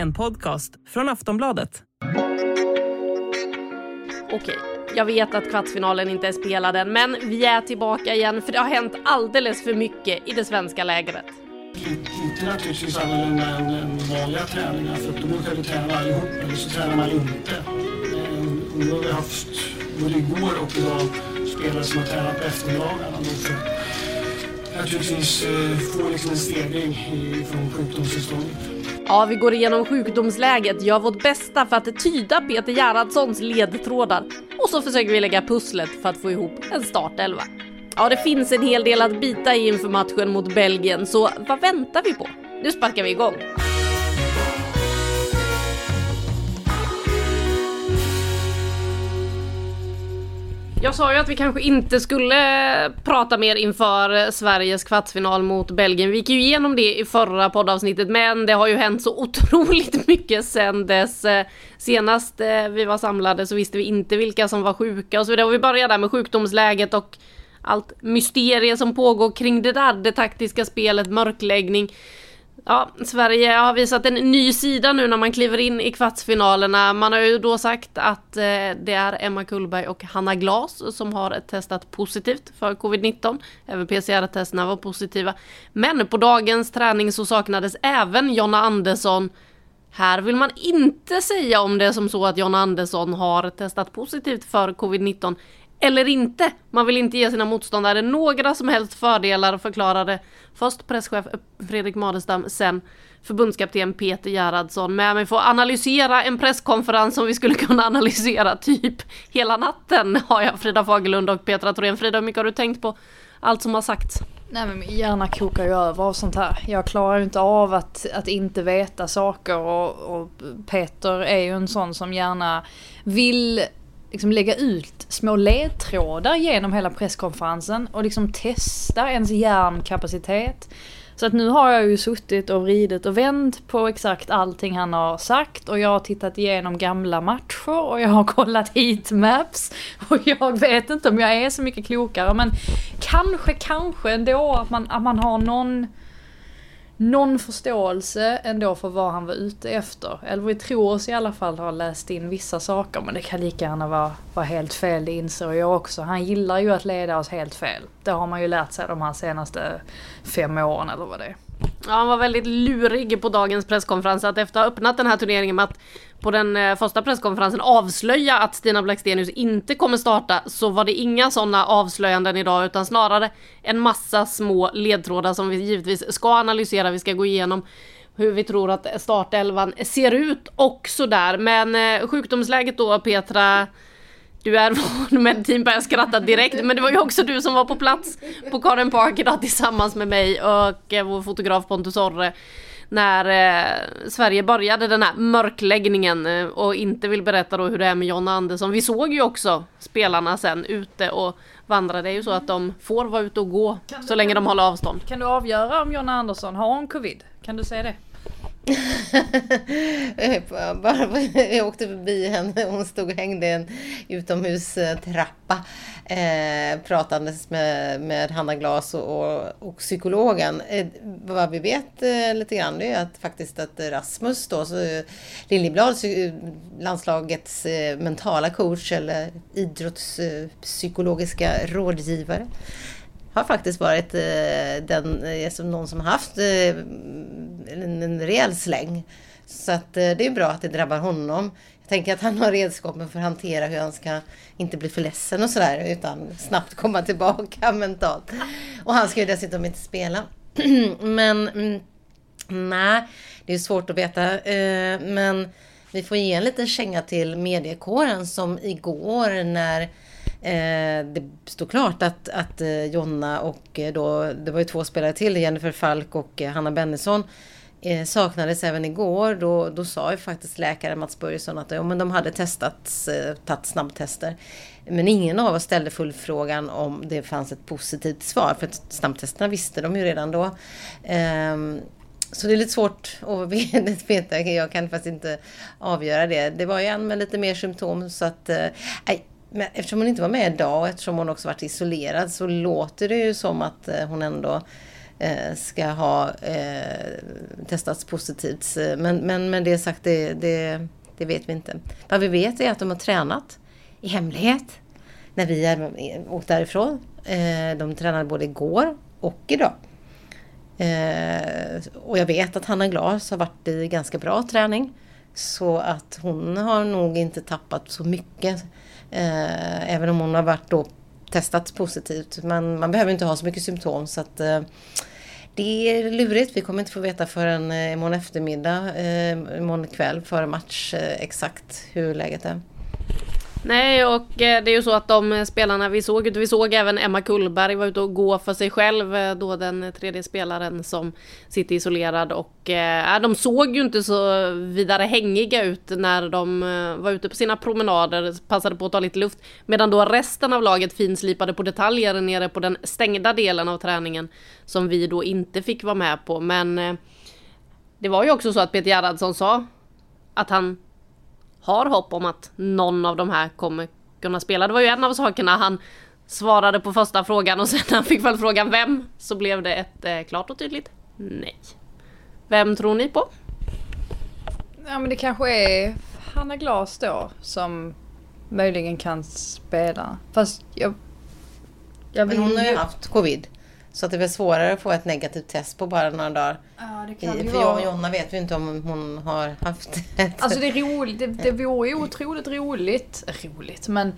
En podcast från Aftonbladet. Okej, jag vet att kvartsfinalen inte är spelad än, men vi är tillbaka igen för det har hänt alldeles för mycket i det svenska lägret. Inte naturligtvis annorlunda än vanliga träningar för att då brukar vi träna allihop eller så tränar man inte. Eh, Nu har vi haft både igår och idag spelare som har tränat på eftermiddagarna naturligtvis eh, få liksom en stegring från sjukdomstillståndet. Ja, vi går igenom sjukdomsläget, gör vårt bästa för att tyda Peter Gerhardssons ledtrådar och så försöker vi lägga pusslet för att få ihop en startelva. Ja, det finns en hel del att bita i inför matchen mot Belgien, så vad väntar vi på? Nu sparkar vi igång. Jag sa ju att vi kanske inte skulle prata mer inför Sveriges kvartsfinal mot Belgien. Vi gick ju igenom det i förra poddavsnittet men det har ju hänt så otroligt mycket sen dess. Senast eh, vi var samlade så visste vi inte vilka som var sjuka och så vidare. Och vi börjar där med sjukdomsläget och allt mysterie som pågår kring det där. Det taktiska spelet, mörkläggning. Ja, Sverige har visat en ny sida nu när man kliver in i kvartsfinalerna. Man har ju då sagt att eh, det är Emma Kullberg och Hanna Glas som har testat positivt för covid-19. Även PCR-testerna var positiva. Men på dagens träning så saknades även Jonna Andersson. Här vill man inte säga om det är som så att Jonna Andersson har testat positivt för covid-19 eller inte. Man vill inte ge sina motståndare några som helst fördelar, förklarade först presschef Fredrik Madestam, sen förbundskapten Peter Gerhardsson. med mig för får analysera en presskonferens som vi skulle kunna analysera typ hela natten, har jag Frida Fagerlund och Petra Thorén. Frida, hur mycket har du tänkt på allt som har sagts? Nej men min hjärna kokar ju över av sånt här. Jag klarar ju inte av att, att inte veta saker och, och Peter är ju en sån som gärna vill liksom lägga ut små ledtrådar genom hela presskonferensen och liksom testa ens hjärnkapacitet. Så att nu har jag ju suttit och vridit och vänt på exakt allting han har sagt och jag har tittat igenom gamla matcher och jag har kollat heatmaps och jag vet inte om jag är så mycket klokare men kanske, kanske ändå att man, att man har någon någon förståelse ändå för vad han var ute efter. Eller vi tror oss i alla fall ha läst in vissa saker men det kan lika gärna vara, vara helt fel, det inser jag också. Han gillar ju att leda oss helt fel. Det har man ju lärt sig de här senaste fem åren eller vad det är. Ja, han var väldigt lurig på dagens presskonferens att efter att ha öppnat den här turneringen med att på den eh, första presskonferensen avslöja att Stina Blackstenius inte kommer starta så var det inga sådana avslöjanden idag utan snarare en massa små ledtrådar som vi givetvis ska analysera. Vi ska gå igenom hur vi tror att startelvan ser ut och sådär. Men eh, sjukdomsläget då Petra du är van med team börjar skratta direkt men det var ju också du som var på plats på Karin Park idag tillsammans med mig och eh, vår fotograf Pontus Orre när eh, Sverige började den här mörkläggningen eh, och inte vill berätta då hur det är med Jonna Andersson. Vi såg ju också spelarna sen ute och vandrade. Det är ju så att de får vara ute och gå så länge de håller avstånd. Kan du avgöra om Jonna Andersson har hon covid? Kan du säga det? Bara, jag åkte förbi henne, hon stod och hängde i en utomhustrappa eh, pratandes med, med Hanna Glas och, och, och psykologen. Eh, vad vi vet eh, lite grann det är att faktiskt att Rasmus då, så, Liljeblad, landslagets eh, mentala coach eller idrottspsykologiska rådgivare har faktiskt varit eh, den, eh, som någon som har haft eh, en, en rejäl släng. Så att eh, det är bra att det drabbar honom. Jag tänker att han har redskapen för att hantera hur han ska inte bli för ledsen och sådär utan snabbt komma tillbaka mentalt. Och han ska ju dessutom inte spela. Men mm, nej, det är svårt att veta. Eh, men vi får ge en liten känga till mediekåren som igår när Eh, det stod klart att, att eh, Jonna och eh, då, det var ju två spelare till, Jennifer Falk och eh, Hanna Bennison eh, saknades även igår. Då, då sa ju faktiskt läkaren Mats Börjesson att ja, men de hade testats, eh, tagit snabbtester. Men ingen av oss ställde fullfrågan om det fanns ett positivt svar. För att snabbtesterna visste de ju redan då. Ehm, så det är lite svårt att veta. Jag kan faktiskt inte avgöra det. Det var ju en med lite mer symptom så att... Eh, men eftersom hon inte var med idag och eftersom hon också varit isolerad så låter det ju som att eh, hon ändå eh, ska ha eh, testats positivt. Men, men med det sagt, det, det, det, vet vi inte. Vad vi vet är att de har tränat i hemlighet när vi är, eh, åkt därifrån. Eh, de tränade både igår och idag. Eh, och jag vet att Hanna Glas har varit i ganska bra träning. Så att hon har nog inte tappat så mycket. Eh, även om hon har varit då testat positivt. Men man behöver inte ha så mycket symptom. Så att, eh, det är lurigt. Vi kommer inte få veta förrän eh, imorgon eftermiddag, eh, imorgon kväll före match eh, exakt hur läget är. Nej, och eh, det är ju så att de spelarna vi såg, vi såg även Emma Kullberg var ute och gå för sig själv, eh, då den tredje spelaren som sitter isolerad. Och äh, de såg ju inte så vidare hängiga ut när de var ute på sina promenader, passade på att ta lite luft, medan då resten av laget finslipade på detaljer nere på den stängda delen av träningen som vi då inte fick vara med på, men det var ju också så att Peter Gerhardsson sa att han har hopp om att någon av de här kommer kunna spela. Det var ju en av sakerna han svarade på första frågan och sen när han fick väl frågan vem så blev det ett eh, klart och tydligt nej. Vem tror ni på? Ja men det kanske är Hanna Glas då som möjligen kan spela. Fast jag... jag men hon har ju haft covid. Så att det är väl svårare att få ett negativt test på bara några dagar. Ja, det kan I, det för jag och Jonna vet ju inte om hon har haft ett... Alltså det är roligt, det, det vore ju otroligt roligt, roligt men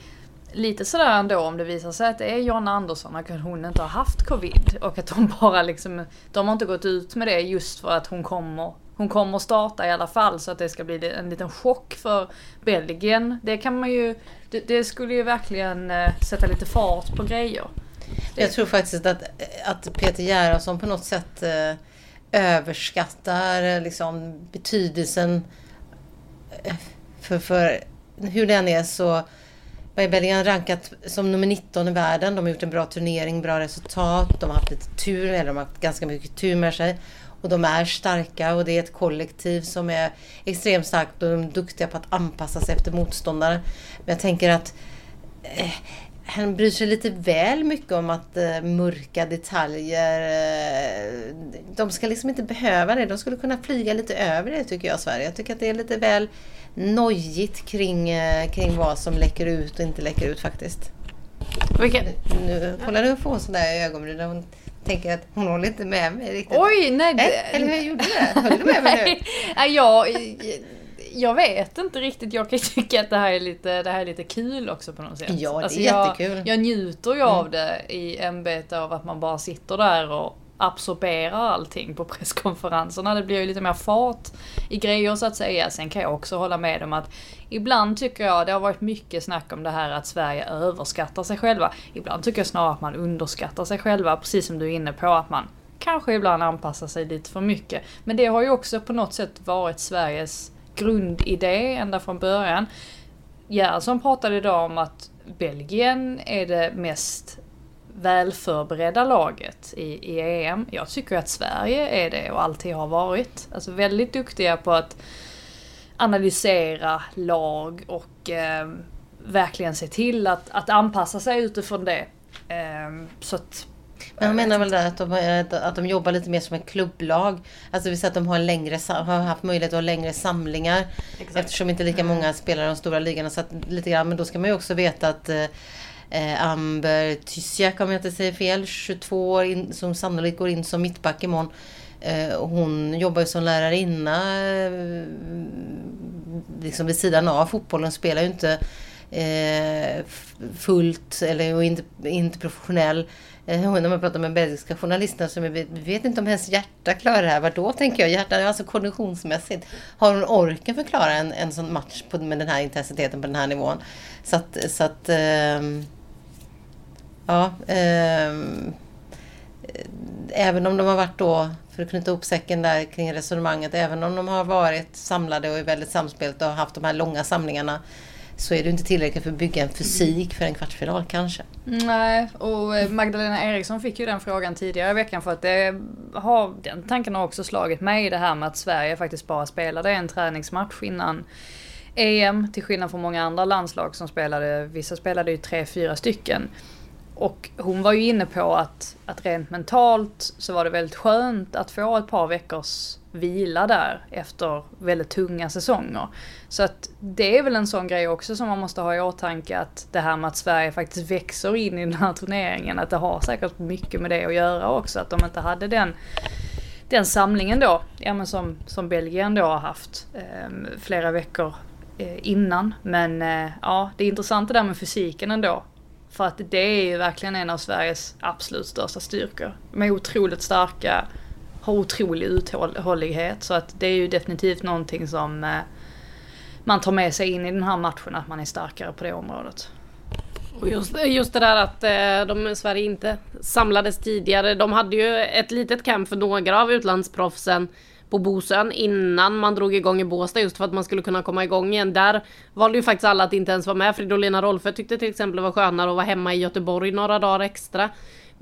lite sådär ändå om det visar sig att det är Jonna Andersson och att hon inte har haft covid och att hon bara liksom, de har inte gått ut med det just för att hon kommer hon kommer starta i alla fall så att det ska bli en liten chock för Belgien. Det kan man ju, det, det skulle ju verkligen eh, sätta lite fart på grejer. Jag tror faktiskt att, att Peter Gerhardsson på något sätt eh, överskattar eh, liksom, betydelsen eh, för, för hur den är så Belgien rankat som nummer 19 i världen. De har gjort en bra turnering, bra resultat. De har haft lite tur, eller de har haft ganska mycket tur med sig. Och de är starka och det är ett kollektiv som är extremt starkt och de är duktiga på att anpassa sig efter motståndare. Men jag tänker att eh, han bryr sig lite väl mycket om att uh, mörka detaljer. Uh, de ska liksom inte behöva det. De skulle kunna flyga lite över det tycker jag, Sverige. Jag tycker att det är lite väl nojigt kring, uh, kring vad som läcker ut och inte läcker ut faktiskt. Vilka? Nu, kolla nu får hon sådär i ögonbrynen. Hon tänker att hon håller inte med mig riktigt. Oj, nej! Det... Eller hur gjorde du? Höll du med mig nu? jag jag vet inte riktigt. Jag kan tycka att det här är lite, det här är lite kul också på något sätt. Ja, det är alltså jättekul. Jag, jag njuter ju mm. av det i ämbete av att man bara sitter där och absorberar allting på presskonferenserna. Det blir ju lite mer fart i grejer så att säga. Sen kan jag också hålla med om att ibland tycker jag det har varit mycket snack om det här att Sverige överskattar sig själva. Ibland tycker jag snarare att man underskattar sig själva, precis som du är inne på att man kanske ibland anpassar sig lite för mycket. Men det har ju också på något sätt varit Sveriges grundidé ända från början. Gerhardsson pratade idag om att Belgien är det mest välförberedda laget i, i EM. Jag tycker att Sverige är det och alltid har varit. Alltså väldigt duktiga på att analysera lag och eh, verkligen se till att, att anpassa sig utifrån det. Eh, så att men han menar väl där att de, att de jobbar lite mer som ett klubblag. Alltså det vill säga att de har, längre, har haft möjlighet att ha längre samlingar. Exakt. Eftersom inte lika många mm. spelar i de stora ligorna. Så lite grann, men då ska man ju också veta att eh, Amber Tysiak, om jag inte säger fel, 22 år, in, som sannolikt går in som mittback imorgon. Eh, hon jobbar ju som lärarinna eh, liksom vid sidan av fotbollen. Spelar ju inte eh, fullt eller inte, inte professionell. Eh, när man pratar med belgiska journalister som vi vet inte om hennes hjärta klarar det här. Vadå då tänker jag? Hjärta, alltså konditionsmässigt. Har hon orken för att klara en, en sån match på, med den här intensiteten på den här nivån? Så att, så att eh, ja, ehm, eh, även om de har varit då, för att knyta ihop säcken där kring resonemanget, även om de har varit samlade och är väldigt samspelt och haft de här långa samlingarna så är det inte tillräckligt för att bygga en fysik för en kvartsfinal kanske. Nej, och eh, Magdalena Eriksson fick ju den frågan tidigare i veckan för att det har, den tanken har också slagit mig det här med att Sverige faktiskt bara spelade en träningsmatch innan EM till skillnad från många andra landslag som spelade, vissa spelade ju tre, fyra stycken. Och hon var ju inne på att, att rent mentalt så var det väldigt skönt att få ett par veckors vila där efter väldigt tunga säsonger. Så att det är väl en sån grej också som man måste ha i åtanke att det här med att Sverige faktiskt växer in i den här turneringen, att det har säkert mycket med det att göra också. Att de inte hade den, den samlingen då, ja men som, som Belgien då har haft eh, flera veckor eh, innan. Men eh, ja, det är intressant det där med fysiken ändå. För att det är ju verkligen en av Sveriges absolut största styrkor. De är otroligt starka, har otrolig uthållighet. Så att det är ju definitivt någonting som eh, man tar med sig in i den här matchen, att man är starkare på det området. Och just, just det där att eh, de, Sverige inte samlades tidigare. De hade ju ett litet camp för några av utlandsproffsen på Bosön innan man drog igång i Båstad just för att man skulle kunna komma igång igen. Där valde ju faktiskt alla att inte ens vara med. Fridolina Rolfö tyckte till exempel det var skönare att vara hemma i Göteborg några dagar extra.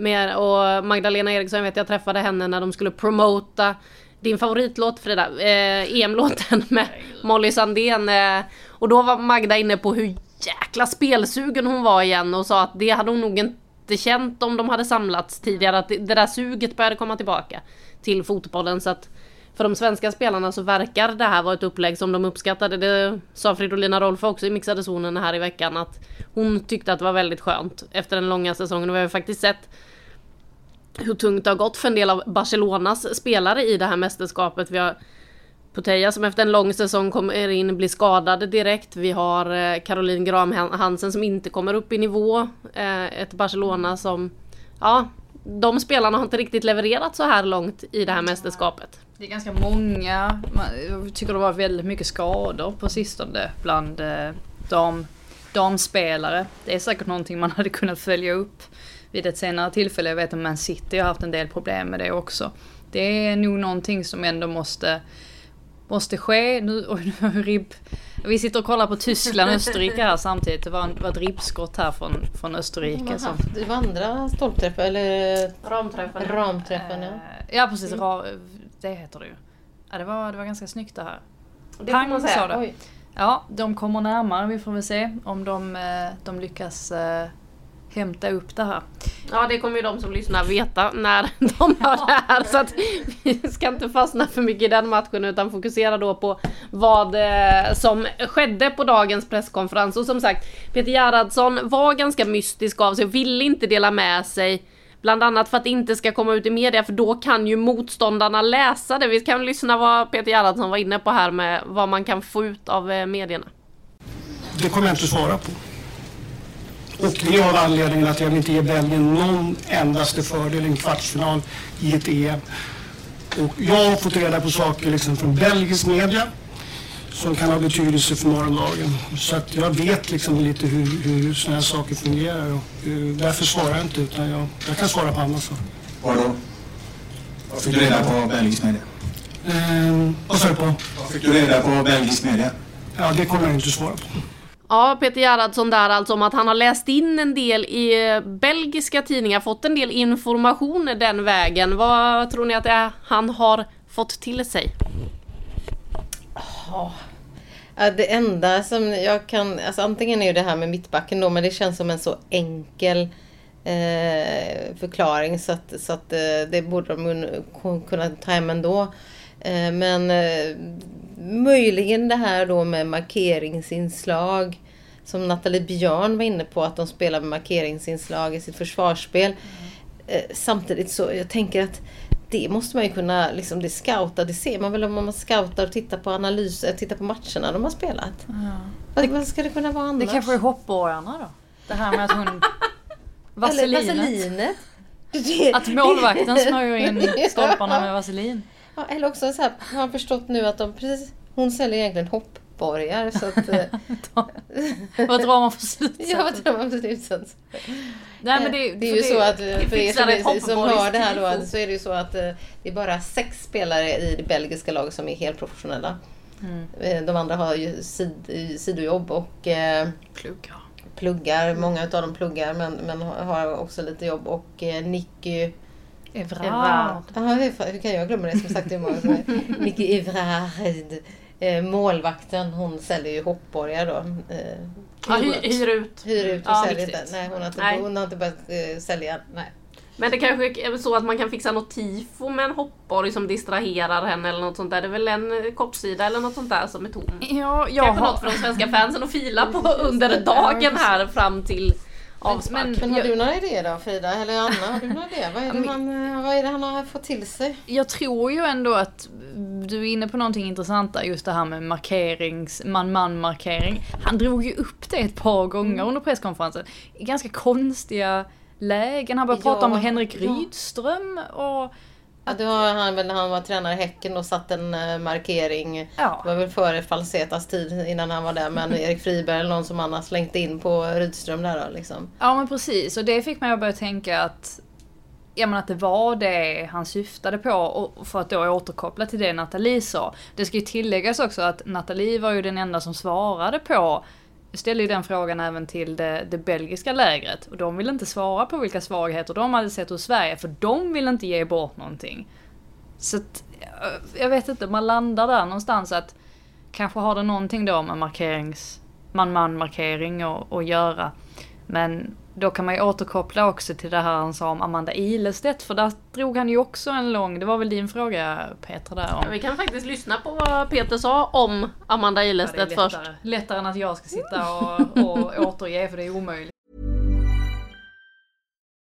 Mer, och Magdalena Eriksson, vet jag träffade henne när de skulle promota din favoritlåt Frida, eh, EM-låten med Molly Sandén. Eh, och då var Magda inne på hur jäkla spelsugen hon var igen och sa att det hade hon nog inte känt om de hade samlats tidigare. Att det, det där suget började komma tillbaka till fotbollen. Så att för de svenska spelarna så verkar det här vara ett upplägg som de uppskattade. Det sa Fridolina Rolfö också i mixade zonen här i veckan att hon tyckte att det var väldigt skönt efter den långa säsongen. Och vi har ju faktiskt sett hur tungt det har gått för en del av Barcelonas spelare i det här mästerskapet. Vi har Poteja som efter en lång säsong kommer in blir skadad direkt. Vi har eh, Caroline Graham Hansen som inte kommer upp i nivå. Eh, ett Barcelona som... Ja, de spelarna har inte riktigt levererat så här långt i det här mästerskapet. Det är ganska många, jag tycker det var väldigt mycket skador på sistone bland eh, dam, damspelare. Det är säkert någonting man hade kunnat följa upp vid ett senare tillfälle. Jag vet att Man City har haft en del problem med det också. Det är nog någonting som ändå måste, måste ske. Nu, oj, nu ribb. Vi sitter och kollar på Tyskland och Österrike här samtidigt. Det var, en, var ett ribbskott här från, från Österrike. Som... Det var andra stolpträffar eller ramträffen. ramträffen ja. Eh, ja precis, mm. Det heter det ju. Ja, det, var, det var ganska snyggt det här. Det Pang, man säga. sa det. Ja, de kommer närmare. Vi får väl se om de, eh, de lyckas eh, hämta upp det här. Ja det kommer ju de som lyssnar veta när de hör det här så att vi ska inte fastna för mycket i den matchen utan fokusera då på vad eh, som skedde på dagens presskonferens och som sagt Peter Gerhardsson var ganska mystisk av sig och ville inte dela med sig Bland annat för att det inte ska komma ut i media för då kan ju motståndarna läsa det. Vi kan lyssna vad Peter Gerhardsson var inne på här med vad man kan få ut av eh, medierna. Det kommer jag inte svara på. Och det är av anledningen att jag vill inte ge Belgien någon endaste fördel i en kvartsfinal i ett EM. Och jag har fått reda på saker liksom från belgisk media som kan ha betydelse för morgondagen. Så att jag vet liksom lite hur, hur sådana här saker fungerar. Och, uh, därför svarar jag inte utan jag, jag kan svara på andra saker. Vadå? Vad fick du reda på belgisk media? Uh, vad sa du på? Vad fick du reda på belgisk media? Ja, det kommer jag inte svara på. Ja, Peter Gerhardsson där alltså om att han har läst in en del i eh, belgiska tidningar, fått en del information den vägen. Vad tror ni att det är han har fått till sig? Ja, det enda som jag kan, alltså antingen är det det här med mittbacken då, men det känns som en så enkel eh, förklaring så att, så att eh, det borde de kunna ta hem ändå. Eh, men eh, möjligen det här då med markeringsinslag. Som Nathalie Björn var inne på, att de spelar med markeringsinslag i sitt försvarsspel. Mm. Samtidigt så, jag tänker att det måste man ju kunna, liksom det scouta, det ser man väl om man scoutar och tittar på analyser, tittar på matcherna de har spelat. Ja. Vad, vad ska det kunna vara annars? Det kanske är hoppborgarna då? Det här med att hon... Vaselinet. Eller vaselinet. Att målvakten smörjer in stolparna med vaselin. Ja, eller också så här, har han förstått nu att de precis, hon säljer egentligen hopp hoppborgar. Så att, eh, Vad drar man för slutsats? ja, vad tror man för slutsats? Nej, men det, det är ju så att eh, för er som, är, som hör det här då så är det ju så att eh, det är bara sex spelare i det belgiska laget som är helt professionella. Mm. Eh, De andra har ju sid, sidojobb och eh, Pluggar. pluggar. Många utav dem pluggar men, men har också lite jobb. Och eh, Nicky Evrard. Ja, hur, hur kan jag glömma det som sagt hur många är? Nicky Evrard. Eh, målvakten, hon säljer ju hoppborgar då. Eh, Ja, hyr, hyr ut. hyr ut och Ja, säljer inte. Nej, hon har inte, Nej. Hon har inte börjat eh, sälja. Nej. Men det kanske är så att man kan fixa något tifo med en hoppborg som distraherar henne eller något sånt där. Det är väl en eh, kortsida eller något sånt där som är tom. Ja, jag Kanske har... något för de svenska fansen att fila på under dagen här fram till avspark. men- Men har Jag- du några idéer då Frida? Eller Anna, har du några idéer? Vad är, det han, eh, vad är det han har fått till sig? Jag tror ju ändå att du är inne på någonting intressant där, just det här med markerings, man-man markering. Han drog ju upp det ett par gånger Mm. under presskonferensen. I ganska konstiga lägen. Han började Ja, prata om Henrik ja. Rydström och... Ja, det har han väl när han var tränare i Häcken och satt en eh, markering. Ja. Det var väl före Falsetas tid innan han var där. Men Erik Friberg eller någon som han har slängt in på Rydström där då liksom. Ja men precis, och det fick mig att börja tänka att Ja men att det var det han syftade på och för att då återkoppla till det Nathalie sa. Det ska ju tilläggas också att Nathalie var ju den enda som svarade på ställde ju den frågan även till det, det belgiska lägret och de ville inte svara på vilka svagheter de hade sett hos Sverige för de ville inte ge bort någonting. Så att, eh, jag- vet inte, man landar där någonstans att kanske har det någonting då med markerings, man-man markering och att göra. Men då kan man ju återkoppla också till det här han sa om Amanda Ilestedt för där drog han ju också en lång, det var väl din fråga Petra där om. Ja, vi kan faktiskt lyssna på vad Peter sa om Amanda Ja, Ilestedt först. lättare, lättare än att jag ska sitta och, och återge för det är omöjligt.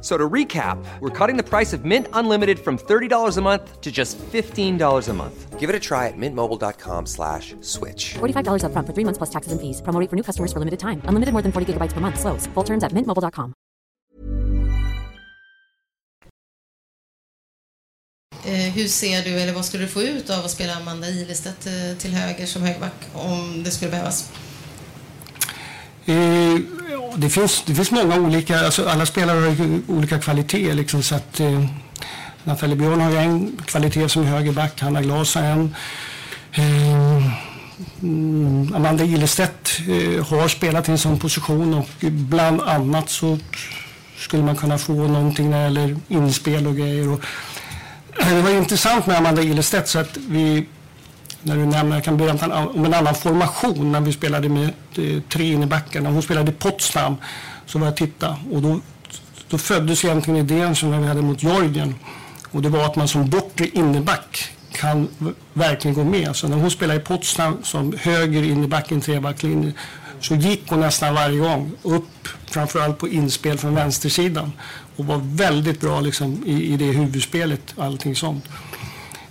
So to recap, we're cutting the price of Mint Unlimited from $30 a month to just $15 a month. Give it a try at mintmobile.com slash switch. $45 upfront for three months plus taxes and fees. Promo rate for new customers for limited time. Unlimited more than 40 gigabytes per month. Slows. Full terms at mintmobile.com. Eh, hur ser du, eller vad skulle du få ut av att spela Amanda Ilestedt eh, till höger som högerback om det skulle behövas? Eh, det, finns, det finns många olika, alltså alla spelare har olika kvaliteter liksom, så att eh, Nathalie Björn har en kvalitet som högerback, Hanna Glas har en. Eh, mm, Amanda Ilestedt eh, har spelat i en sån position och bland annat så skulle man kunna få någonting när det gäller inspel och grejer. Och, det var intressant med Amanda Ilestedt så att vi när du nämner, jag kan berätta om en annan formation när vi spelade med eh, tre innebackar. När hon spelade i Potsdam så var jag titta och då, då föddes egentligen idén som när vi hade mot Georgien. Och det var att man som bortre inneback kan verkligen gå med. Så när hon spelade i Potsdam som höger inneback i en trebacklinje så gick hon nästan varje gång upp, framförallt på inspel från vänstersidan. Och var väldigt bra liksom, i, i det huvudspelet, och allting sånt.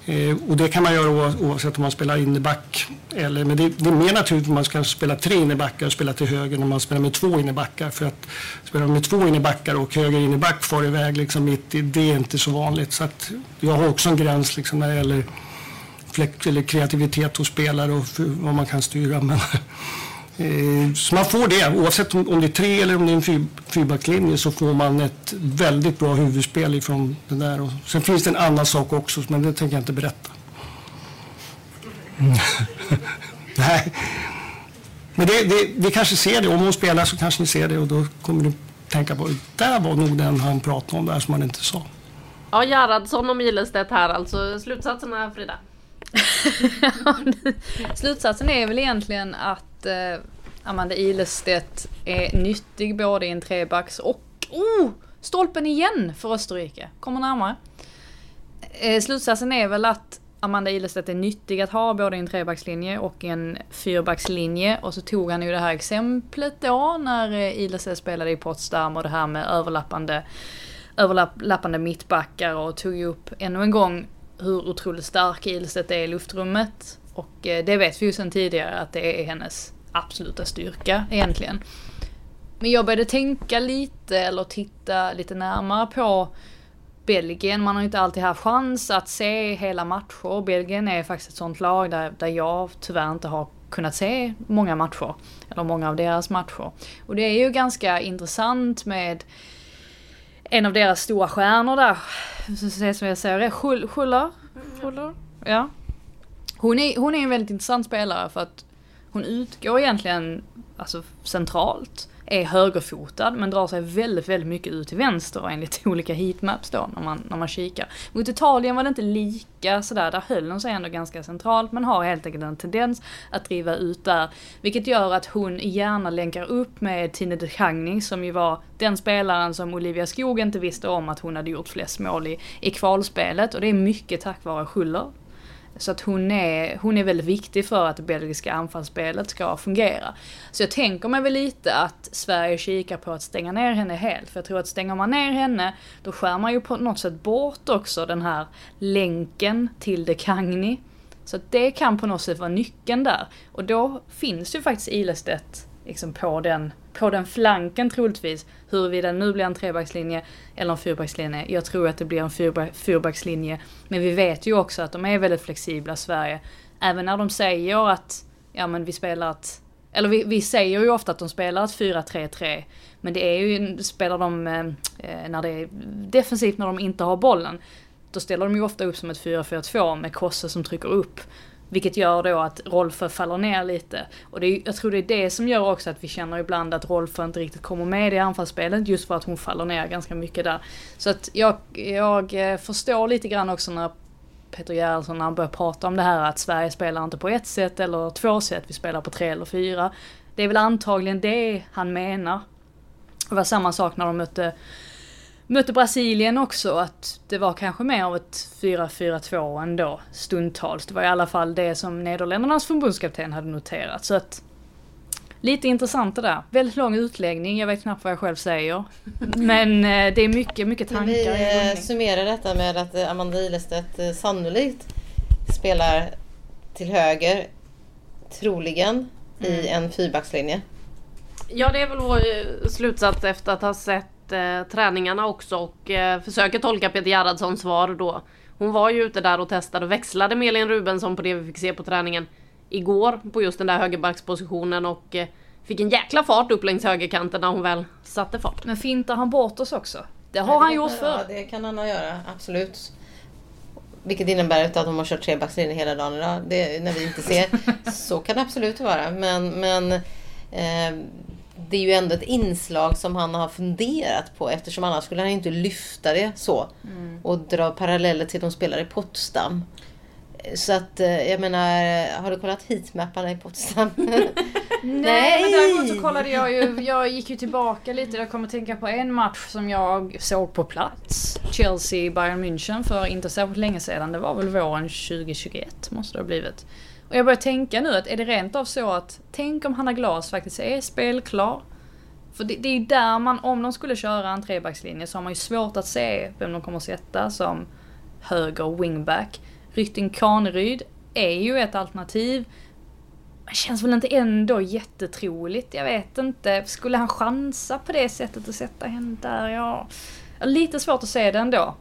Eh, och det kan man göra oavsett om man spelar inneback eller, men det, det är mer naturligt om man ska spela tre innebackar och spela till höger när man spelar med två innebackar. För att spela med två innebackar och höger inneback far iväg liksom mitt i, det är inte så vanligt. Så att jag har också en gräns liksom när det gäller fläkt, eller kreativitet hos spelare och för, vad man kan styra. Men, så man får det, oavsett om, det är tre eller om det är en fyr, fyrbacklinje så får man ett väldigt bra huvudspel ifrån det där. Och sen finns det en annan sak också, men det tänker jag inte berätta. Mm. Nej. Men det, det, vi kanske ser det, om hon spelar så kanske ni ser det och då kommer du tänka på, där var nog den han pratade om där som han inte sa. Ja, Gerhardsson och Milestedt här alltså. Slutsatserna Frida? Slutsatsen är väl egentligen att eh, Amanda Ilestedt är nyttig både i en trebacks och... Oh! Stolpen igen för Österrike. Kommer närmare. Eh, slutsatsen är väl att Amanda Ilestedt är nyttig att ha både i en trebackslinje och i en fyrbackslinje. Och så tog han ju det här exemplet då när eh, Ilestedt spelade i Potsdam och det här med överlappande, överlappande mittbackar och tog ju upp ännu en gång hur otroligt stark Ilestedt är i luftrummet. Och eh, det vet vi ju sedan tidigare att det är hennes absoluta styrka egentligen. Men jag började tänka lite eller titta lite närmare på Belgien. Man har inte alltid haft chans att se hela matcher. Belgien är faktiskt ett sånt lag där, där jag tyvärr inte har kunnat se många matcher. Eller många av deras matcher. Och det är ju ganska intressant med en av deras stora stjärnor där. Som jag säger, Schuller? Schuller? Ja. Hon är, hon är en väldigt intressant spelare för att hon utgår egentligen alltså, centralt är högerfotad men drar sig väldigt, väldigt mycket ut till vänster enligt olika heatmaps då när man, när man kikar. Mot Italien var det inte lika sådär, där höll hon sig ändå ganska centralt men har helt enkelt en tendens att driva ut där. Vilket gör att hon gärna länkar upp med Tine de Chagny som ju var den spelaren som Olivia Skog inte visste om att hon hade gjort flest mål i, i kvalspelet och det är mycket tack vare Schuller så att hon är, hon är väldigt viktig för att det belgiska anfallsspelet ska fungera. Så jag tänker mig väl lite att Sverige kikar på att stänga ner henne helt. För jag tror att stänger man ner henne, då skär man ju på något sätt bort också den här länken till de Kangni. Så att det kan på något sätt vara nyckeln där. Och då finns ju faktiskt Ilestedt liksom på den på den flanken troligtvis. Huruvida det nu blir en trebackslinje eller en fyrbackslinje. Jag tror att det blir en fyrbackslinje. Men vi vet ju också att de är väldigt flexibla, Sverige. Även när de säger att, ja men vi spelar ett eller vi, vi säger ju ofta att de spelar ett 4-3-3. Men det är ju, spelar de eh, eh, när det är defensivt när de inte har bollen. Då ställer de ju ofta upp som ett 4-4-2 med Kosse som trycker upp. Vilket gör då att Rolfö faller ner lite. Och det är, jag tror det är det som gör också att vi känner ibland att Rolfö inte riktigt kommer med i anfallsspelet. Just för att hon faller ner ganska mycket där. Så att jag, jag eh, förstår lite grann också när Peter Gerhardsson när han börjar prata om det här att Sverige spelar inte på ett sätt eller två sätt, vi spelar på tre eller fyra. Det är väl antagligen det han menar. Det var samma sak när de mötte mötte Brasilien också, att det var kanske mer av ett 4-4-2 ändå stundtals. Det var i alla fall det som Nederländernas förbundskapten hade noterat. Så att Lite intressant det där. Väldigt lång utläggning, jag vet knappt vad jag själv säger. Men eh, det är mycket, mycket tankar Vi eh, summerar detta med att eh, Amanda Ilestedt eh, sannolikt spelar till höger, troligen, mm. i en fyrbackslinje. Ja, det är väl vår slutsats efter att ha sett eh, träningarna också och eh, försöker tolka Peter Gerhardssons svar då. Hon var ju ute där och testade och växlade med Elin Rubensson på det vi fick se på träningen igår på just den där högerbackspositionen och eh, fick en jäkla fart upp längs högerkanten när hon väl satte fart. Men fintar han bort oss också? Det har ja, han gjort förr. Ja, det kan han göra, absolut. Vilket innebär att de har kört trebackslinje hela dagen idag. Det, när vi inte ser. Så kan det absolut vara. Men, men eh, det är ju ändå ett inslag som han har funderat på eftersom annars skulle han inte lyfta det så. Mm. Och dra paralleller till de spelar i Potsdam. Så att eh, jag menar, har du kollat heatmapparna i Potsdam? Nej, Nej, men däremot så kollade jag ju, jag gick ju tillbaka lite. Jag kommer att tänka på en match som jag såg på plats. Chelsea-Bayern München för inte särskilt länge sedan. Det var väl våren 2021 måste det ha blivit. Och jag börjar tänka nu att är det rent av så att tänk om Hanna Glas faktiskt är spelklar. För det, det är ju där man, om de skulle köra en trebackslinje så har man ju svårt att se vem de kommer att sätta som höger wingback. Rytting Kaneryd är ju ett alternativ. Men känns väl inte ändå jättetroligt. Jag vet inte. Skulle han chansa på det sättet att sätta henne där? Ja, lite svårt att se det ändå.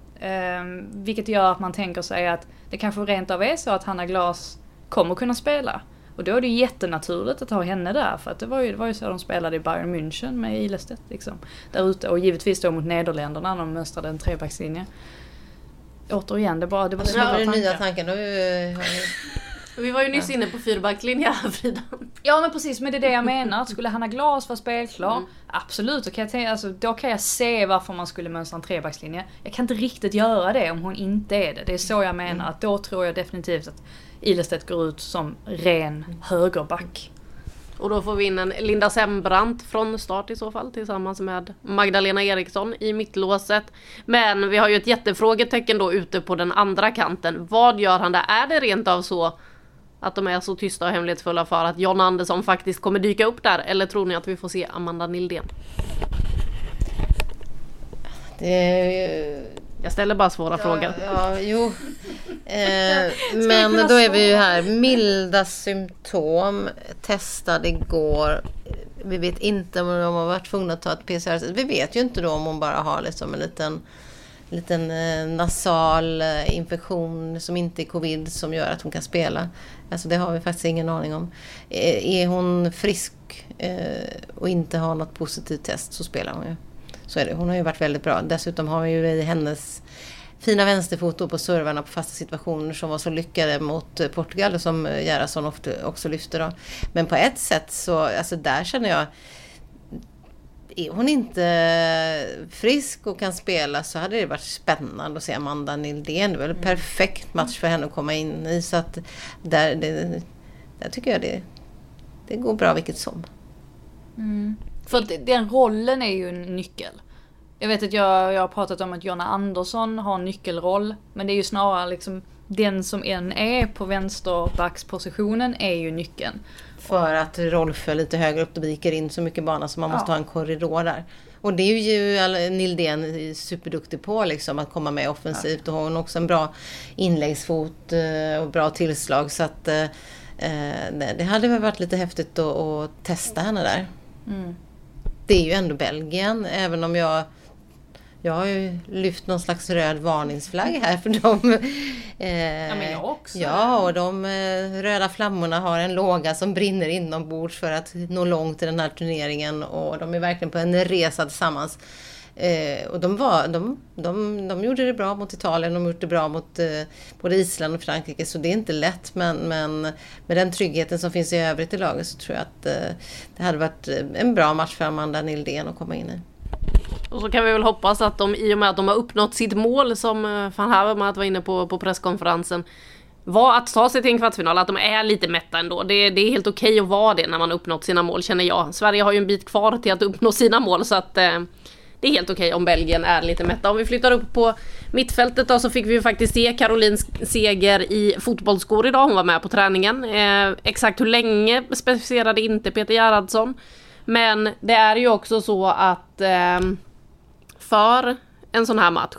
Um, vilket gör att man tänker sig att det kanske rent av är så att Hanna Glas kommer kunna spela. Och då är det ju jättenaturligt att ha henne där för att det var ju, det var ju så de spelade i Bayern München med Ilestedt liksom. Där ute och givetvis då mot Nederländerna när de mönstrade en trebackslinje. Återigen, det bara, det var snabba tankar. nya tankar. Vi var ju nyss inne på fyrbackslinje här Frida. Ja men precis, men det är det jag menar. Skulle Hanna Glas vara spelklar, mm. absolut, då kan, jag tänka, alltså, då kan jag se varför man skulle mönstra en trebackslinje. Jag kan inte riktigt göra det om hon inte är det. Det är så jag menar, mm. att då tror jag definitivt att Ilestedt går ut som ren högerback. Och då får vi in en Linda Sembrant från start i så fall tillsammans med Magdalena Eriksson i mittlåset. Men vi har ju ett jättefrågetecken då ute på den andra kanten. Vad gör han där? Är det rent av så att de är så tysta och hemlighetsfulla för att John Andersson faktiskt kommer dyka upp där? Eller tror ni att vi får se Amanda Nildén? Det. Jag ställer bara svåra ja, frågor. Ja, jo. Eh, men då är vi ju här. Milda symptom. Testad igår. Vi vet inte om de har varit tvungna att ta ett PCR. Vi vet ju inte då om hon bara har liksom en liten, liten eh, nasal eh, infektion som inte är covid som gör att hon kan spela. Alltså det har vi faktiskt ingen aning om. Eh, är hon frisk och inte har något positivt test så spelar hon ju. Så är det. Hon har ju varit väldigt bra. Dessutom har vi ju i hennes fina vänsterfot på servarna på fasta situationer som var så lyckade mot eh, Portugal som eh, Gerhardsson också lyfte. Då. Men på ett sätt så, alltså där känner jag är hon inte frisk och kan spela så hade det varit spännande att se Amanda Nildén. Det var en mm. perfekt match för henne att komma in i. Så att där, det, där tycker jag det, det går bra vilket som. Mm. För att den rollen är ju en nyckel. Jag vet att jag, jag har pratat om att Jonna Andersson har en nyckelroll. Men det är ju snarare liksom den som än är på vänsterbackspositionen är ju nyckeln. För att Rolf är lite högre upp och viker in så mycket bana så man måste ja. ha en korridor där. Och det är ju Nildén superduktig på liksom att komma med offensivt ja. och hon har också en bra inläggsfot eh, och bra tillslag så att eh, eh, det hade väl varit lite häftigt att, att testa henne där. Mm. Det är ju ändå Belgien även om jag jag har ju lyft någon slags röd varningsflagg här för dem. Eh, ja, men jag också. Ja, och de eh, röda flammorna har en låga som brinner inombords för att nå långt i den här turneringen och de är verkligen på en resa tillsammans. Eh, och de, var, de, de, de gjorde det bra mot Italien, de gjorde det bra mot eh, både Island och Frankrike så det är inte lätt men, men med den tryggheten som finns i övrigt i laget så tror jag att eh, det hade varit eh, en bra match för Amanda Nildén att komma in i. Och så kan vi väl hoppas att de i och med att de har uppnått sitt mål som eh, van Havermaet var inne på på presskonferensen var att ta sig till en kvartsfinal, att de är lite mätta ändå. Det, det är helt okej okay att vara det när man uppnått sina mål känner jag. Sverige har ju en bit kvar till att uppnå sina mål så att eh, det är helt okej okay om Belgien är lite mätta. Om vi flyttar upp på mittfältet då så fick vi ju faktiskt se Karolins seger i fotbollsskor idag. Hon var med på träningen. Eh, exakt hur länge specificerade inte Peter Gerhardsson. Men det är ju också så att eh, för en sån här match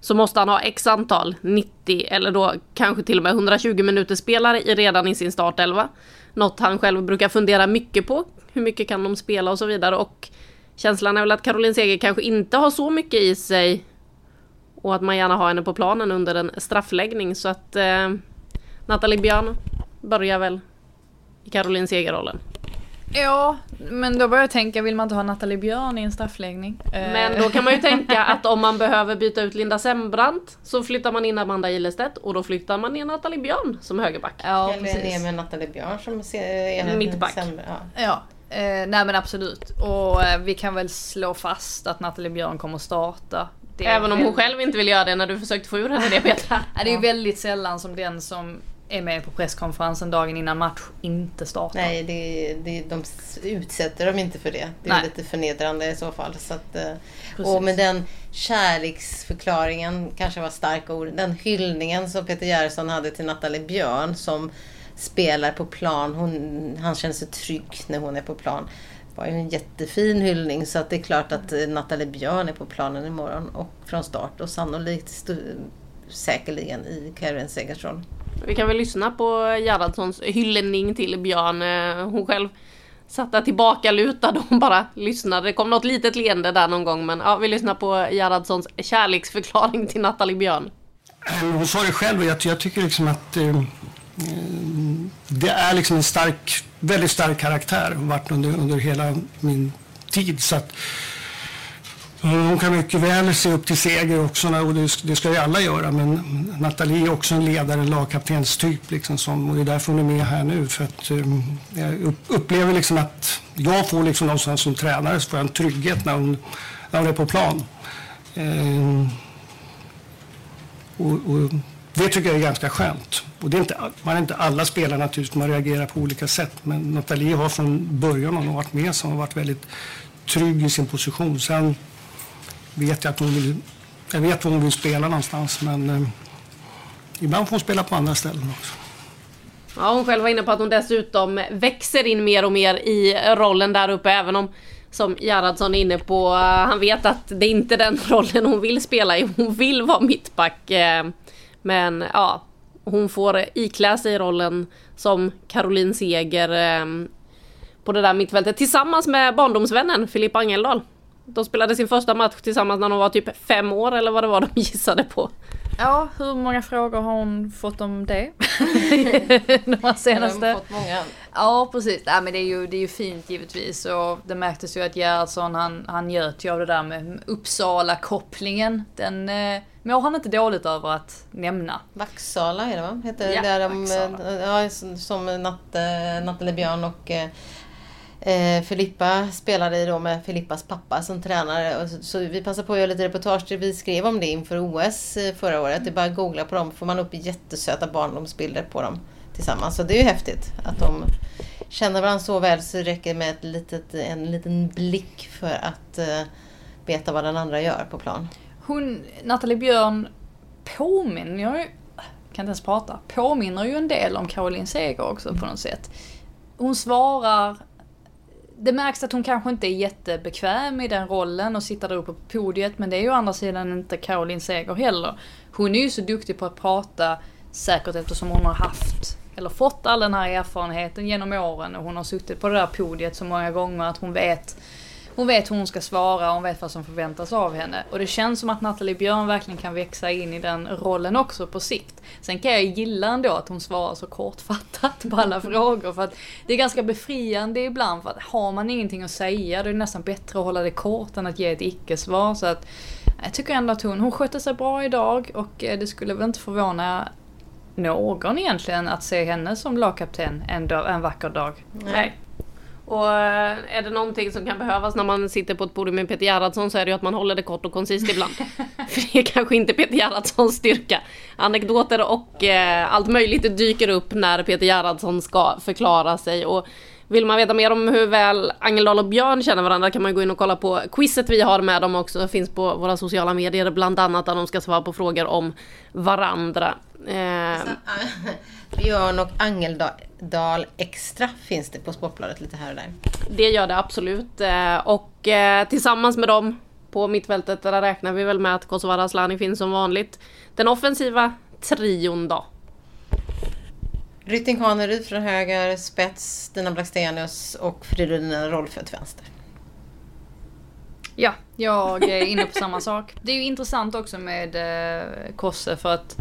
så måste han ha x antal 90 eller då kanske till och med 120 minuter spelare redan i sin startelva. Något han själv brukar fundera mycket på. Hur mycket kan de spela och så vidare och känslan är väl att Caroline Seger kanske inte har så mycket i sig och att man gärna har henne på planen under en straffläggning så att eh, Nathalie Björn börjar väl i Caroline Seger-rollen. Ja, men då börjar jag tänka, vill man inte ha Nathalie Björn i en straffläggning? Men då kan man ju tänka att om man behöver byta ut Linda Sembrant så flyttar man in Amanda Ilestedt och då flyttar man in Nathalie Björn som högerback. Ja, Eller precis. ner med Nathalie Björn som är mittback. ja. ja. Eh, nej men absolut. Och eh, vi kan väl slå fast att Nathalie Björn kommer starta. Även om hon själv inte vill göra det när du försökt få ur henne det Petra. det är ju väldigt sällan som den som är med på presskonferensen dagen innan match inte startar. Nej, det, det, de utsätter dem inte för det. Det är Nej. lite förnedrande i så fall. Så att, eh, och med den kärleksförklaringen, kanske var starka ord, den hyllningen som Peter Gerhardsson hade till Nathalie Björn som spelar på plan. Hon, han känner sig trygg när hon är på plan. Det var ju en jättefin hyllning så att det är klart att eh, Nathalie Björn är på planen imorgon och från start och sannolikt säkerligen i Karin Segers roll. Vi kan väl lyssna på Gerhardssons hyllning till Björn. Eh, hon själv satt där tillbaka lutad och bara lyssnade. Det kom något litet leende där någon gång men ja, vi lyssnar på Gerhardssons kärleksförklaring till Nathalie Björn. Hon sa det själv och jag, jag tycker liksom att eh, det är liksom en stark, väldigt stark karaktär. Hon varit under, under hela min tid. Så att, eh, hon kan mycket väl se upp till seger också och det, ska ju alla göra. Men Nathalie är också en ledare, en lagkaptenstyp liksom som, och det är därför hon är med här nu. För att um, jag upplever liksom att jag får liksom någonstans som tränare så får jag en trygghet när hon, när hon är på plan. Um, och, och, det tycker jag är ganska skönt. Och det är inte, man är inte alla spelare naturligtvis, man reagerar på olika sätt. Men Nathalie har från början hon har varit med som har varit väldigt trygg i sin position. Sen vet jag att hon vill, jag vet var hon vill spela någonstans men eh, ibland får hon spela på andra ställen också. Ja, hon själv var inne på att hon dessutom växer in mer och mer i rollen där uppe även om som Gerhardsson är inne på, eh, han vet att det är inte den rollen hon vill spela i. Hon vill vara mittback. Eh, men ja, hon får iklä sig rollen som Caroline Seger eh, på det där mittfältet tillsammans med barndomsvännen Filippa Angeldal. De spelade sin första match tillsammans när de var typ fem år eller vad det var de gissade på. Ja, hur många frågor har hon fått om det? De senaste. Har de fått många? Ja, precis. Nej, men det är, ju, det är ju fint givetvis. Och det märktes ju att Gerhardsson, han, han njöt ju av det där med Uppsala-kopplingen. Den eh, mår han inte dåligt över att nämna. Vaxala är det va? Heter Ja, där de, Vaxala. ja, som- Natte, Nathalie Björn och eh, eh, Filippa spelade i då med Filippas pappa som tränare. Och Så, så vi passar på att göra lite reportage. Vi skrev om det inför OS eh, förra året. Det är bara att googla på dem får man upp jättesöta barndomsbilder på dem tillsammans. Så det är ju häftigt att de känner varandra så väl så det räcker med ett litet, en liten blick för att eh, veta vad den andra gör på plan. Hon, Nathalie Björn, påminner ju, kan inte ens prata, påminner ju en del om Caroline Seger också på något sätt. Hon svarar, det märks att hon kanske inte är jättebekväm i den rollen och sitter där uppe på podiet, men det är ju å andra sidan inte Caroline Seger heller. Hon är ju så duktig på att prata, säkert eftersom hon har haft, eller fått all den här erfarenheten genom åren och hon har suttit på det där podiet så många gånger att hon vet hon vet hur hon ska svara, hon vet vad som förväntas av henne. Och det känns som att Nathalie Björn verkligen kan växa in i den rollen också på sikt. Sen kan jag gilla ändå att hon svarar så kortfattat på alla frågor. För att det är ganska befriande ibland. För att har man ingenting att säga då är det nästan bättre att hålla det kort än att ge ett icke-svar. Så att jag tycker ändå att hon, hon skötte sig bra idag och eh, det skulle väl inte förvåna någon egentligen att se henne som lagkapten en, dag, en vacker dag. Nej. Och eh, är det någonting som kan behövas när man sitter på ett podium med Peter Gerhardsson så är det ju att man håller det kort och koncist ibland. För det är kanske inte Peter Gerhardssons styrka. Anekdoter och eh, allt möjligt dyker upp när Peter Gerhardsson ska förklara sig. Och vill man veta mer om hur väl Angeldal och Björn känner varandra kan man gå in och kolla på quizet vi har med dem också. Det finns på våra sociala medier bland annat där de ska svara på frågor om varandra. Eh, Björn och Angeldal Extra finns det på Sportbladet lite här och där. Det gör det absolut. Eh, Och eh, tillsammans med dem på mittfältet, där räknar vi väl med att Kosovare Asllani finns som vanligt. Den offensiva trion då. Rytting Kaneryd från höger, spets Stina Blackstenius och Fridolina Rolfö till vänster. Ja, jag är inne på samma sak. Det är ju intressant också med eh, Kosse för att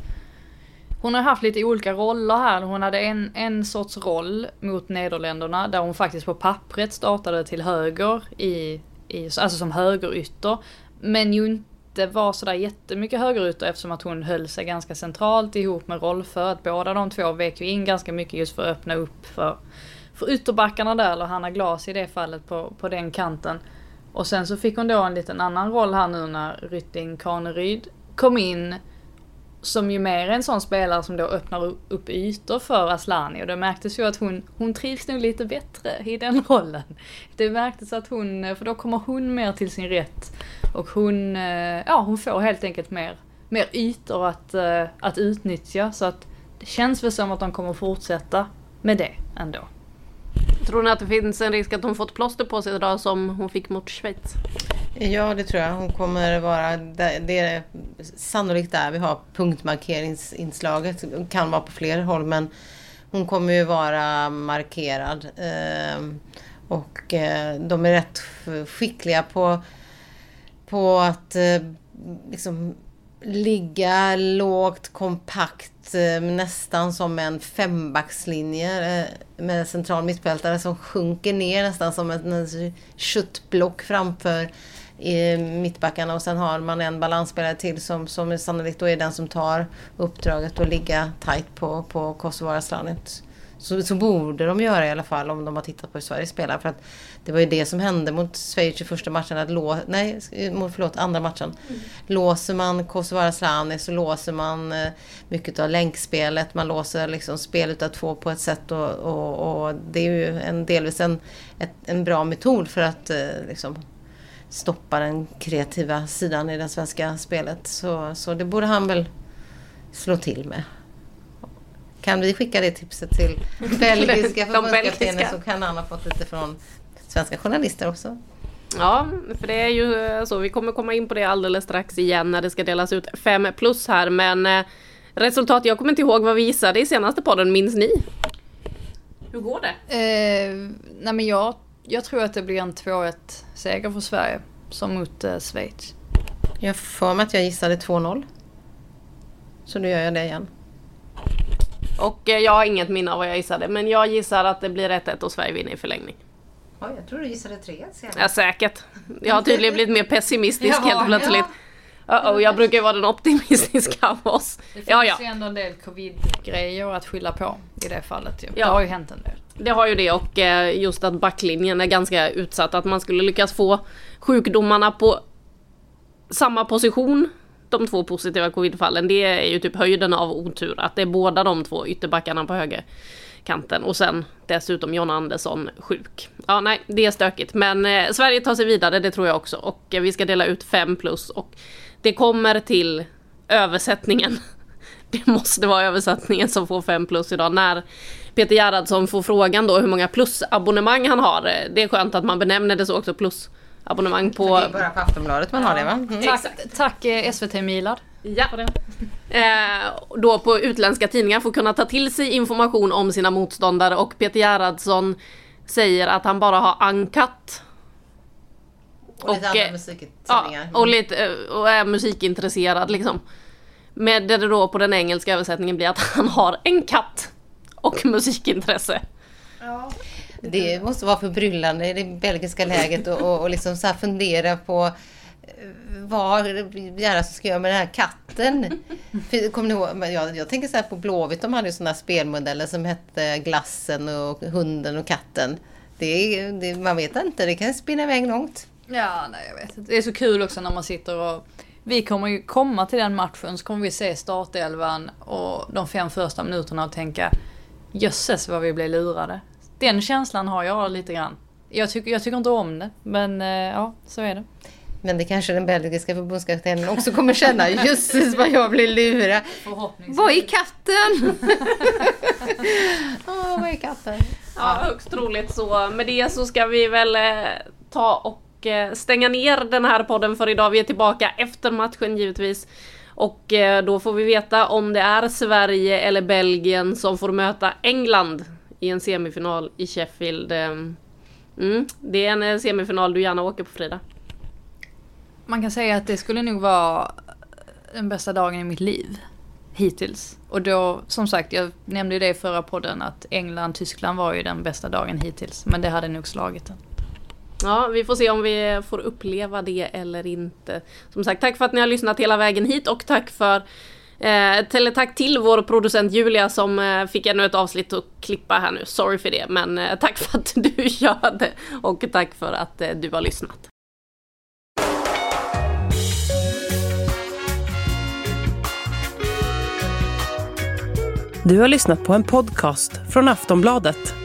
hon har haft lite olika roller här. Hon hade en, en sorts roll mot Nederländerna där hon faktiskt på pappret startade till höger i, i alltså som högerytter. Men ju inte var sådär jättemycket högerytter eftersom att hon höll sig ganska centralt ihop med Rolfö. Att båda de två vek ju in ganska mycket just för att öppna upp för, för ytterbackarna där, eller Hanna Glas i det fallet på, på den kanten. Och sen så fick hon då en liten annan roll här nu när Rytting Kaneryd kom in. Som ju mer är en sån spelare som då öppnar upp ytor för Aslani och det märktes ju att hon, hon trivs nog lite bättre i den rollen. Det märktes att hon, för då kommer hon mer till sin rätt. Och hon, eh, ja hon får helt enkelt mer, mer ytor att, eh, att utnyttja så att det känns väl som att de kommer fortsätta med det ändå. Tror ni att det finns en risk att hon fått plåster på sig idag som hon fick mot Schweiz? Ja, det tror jag. Hon kommer vara... Det det är sannolikt där vi har punktmarkeringsinslaget. Det kan vara på fler håll, men hon kommer ju vara markerad. Ehm, och eh, de är rätt skickliga på, på att eh, liksom ligga lågt, kompakt, eh, nästan som en fembackslinje med central mittfältare som sjunker ner nästan som ett köttblock framför eh, mittbackarna och sen har man en balansspelare till som, som sannolikt då är den som tar uppdraget att ligga tight på, på Kosovo Asllani. Så, så borde de göra i alla fall om de har tittat på hur Sverige spelar. För att det var ju det som hände mot Schweiz i första matchen. Att lå, nej, förlåt, andra matchen. Låser man Asllani så låser man eh, mycket av länkspelet. Man låser liksom spel utav två på ett sätt. Och, och, och det är ju en, delvis en, ett, en bra metod för att eh, liksom, stoppa den kreativa sidan i det svenska spelet. Så, så det borde han väl slå till med. Kan vi skicka det tipset till belgiska förbundskaptenen så kan han ha fått lite från svenska journalister också. Ja, för det är ju så. Vi kommer komma in på det alldeles strax igen när det ska delas ut 5 plus här. Men eh, Resultat, jag kommer inte ihåg vad vi gissade i senaste podden, minns ni? Hur går det? Eh, nej men jag, jag tror att det blir en 2-1 seger för Sverige. Som mot eh, Schweiz. Jag får mig att jag gissade 2-0. Så nu gör jag det igen. Och eh, jag har inget minne av vad jag gissade, men jag gissar att det blir 1-1 och Sverige vinner i förlängning. Ja, jag tror du gissade 3-1 senare. Ja, säkert. Jag har tydligen blivit mer pessimistisk Jaha, helt plötsligt. Uh-oh, jag brukar ju vara den optimistiska av oss. Det finns Ja, ja. ju ändå en del covid-grejer att skylla på i det fallet ju. Ja. Det har ju hänt en del. Det har ju det och eh, just att backlinjen är ganska utsatt. Att man skulle lyckas få sjukdomarna på samma position. De två positiva covidfallen. Det är ju typ höjden av otur. Att det är båda de två ytterbackarna på högerkanten. Och sen dessutom John Andersson sjuk. Ja nej, det är stökigt. Men eh, Sverige tar sig vidare, det tror jag också. Och eh, vi ska dela ut fem plus. Och det kommer till översättningen. Det måste vara översättningen som får fem plus idag. När Peter Gerhardsson får frågan då hur många plusabonnemang han har. Det är skönt att man benämner det så också, plusabonnemang på... Det är bara på Aftonbladet man har det va? Mm. Tack, tack eh, SVT Milad. Ja. Eh, då på utländska tidningar får kunna ta till sig information om sina motståndare och Peter Gerhardsson säger att han bara har ankat. Och lite Och, andra eh, musiktidningar. Ja, och, lite, eh, och är musikintresserad liksom. Med det då på den engelska översättningen blir att han har en katt och musikintresse. Det måste vara förbryllande i det belgiska läget och, och, och liksom så här fundera på eh, vad Gerhardsson ska göra med den här katten. För, Kommer ni ihåg? Jag, jag tänker så här på Blåvitt, de hade ju sådana här spelmodeller som hette Glassen och Hunden och Katten. Det, är- det, man vet inte, det kan spinna iväg långt. Ja, nej jag vet. Det är så kul också när man sitter och... Vi kommer ju komma till den matchen så kommer vi se startelvan och de fem första minuterna och tänka Jösses vad vi blev lurade. Den känslan har jag lite grann. Jag tycker, jag tycker inte om det, men eh, ja, så är det. Men det kanske den belgiska förbundskaptenen också kommer känna. Jösses vad jag blir lurad. Vad är katten? Åh, vad är katten? Ja, högst troligt så. Med det så ska vi väl eh, ta och eh, stänga ner den här podden för idag. Vi är tillbaka efter matchen givetvis. Och eh, då får vi veta om det är Sverige eller Belgien som får möta England i en semifinal i Sheffield. Eh, mm, det är en eh, semifinal du gärna åker på Frida. Man kan säga att det skulle nog vara den bästa dagen i mitt liv. Hittills. Och då, som sagt, jag nämnde ju det i förra podden att England-Tyskland var ju den bästa dagen hittills. Men det hade nog slagit den. Ja, vi får se om vi får uppleva det eller inte. Som sagt, tack för att ni har lyssnat hela vägen hit och tack för eh, tack till vår producent Julia som eh, fick ännu ett avsnitt att klippa här nu. Sorry för det, men eh, tack för att du gör det och tack för att eh, du har lyssnat. Du har lyssnat på en podcast från Aftonbladet.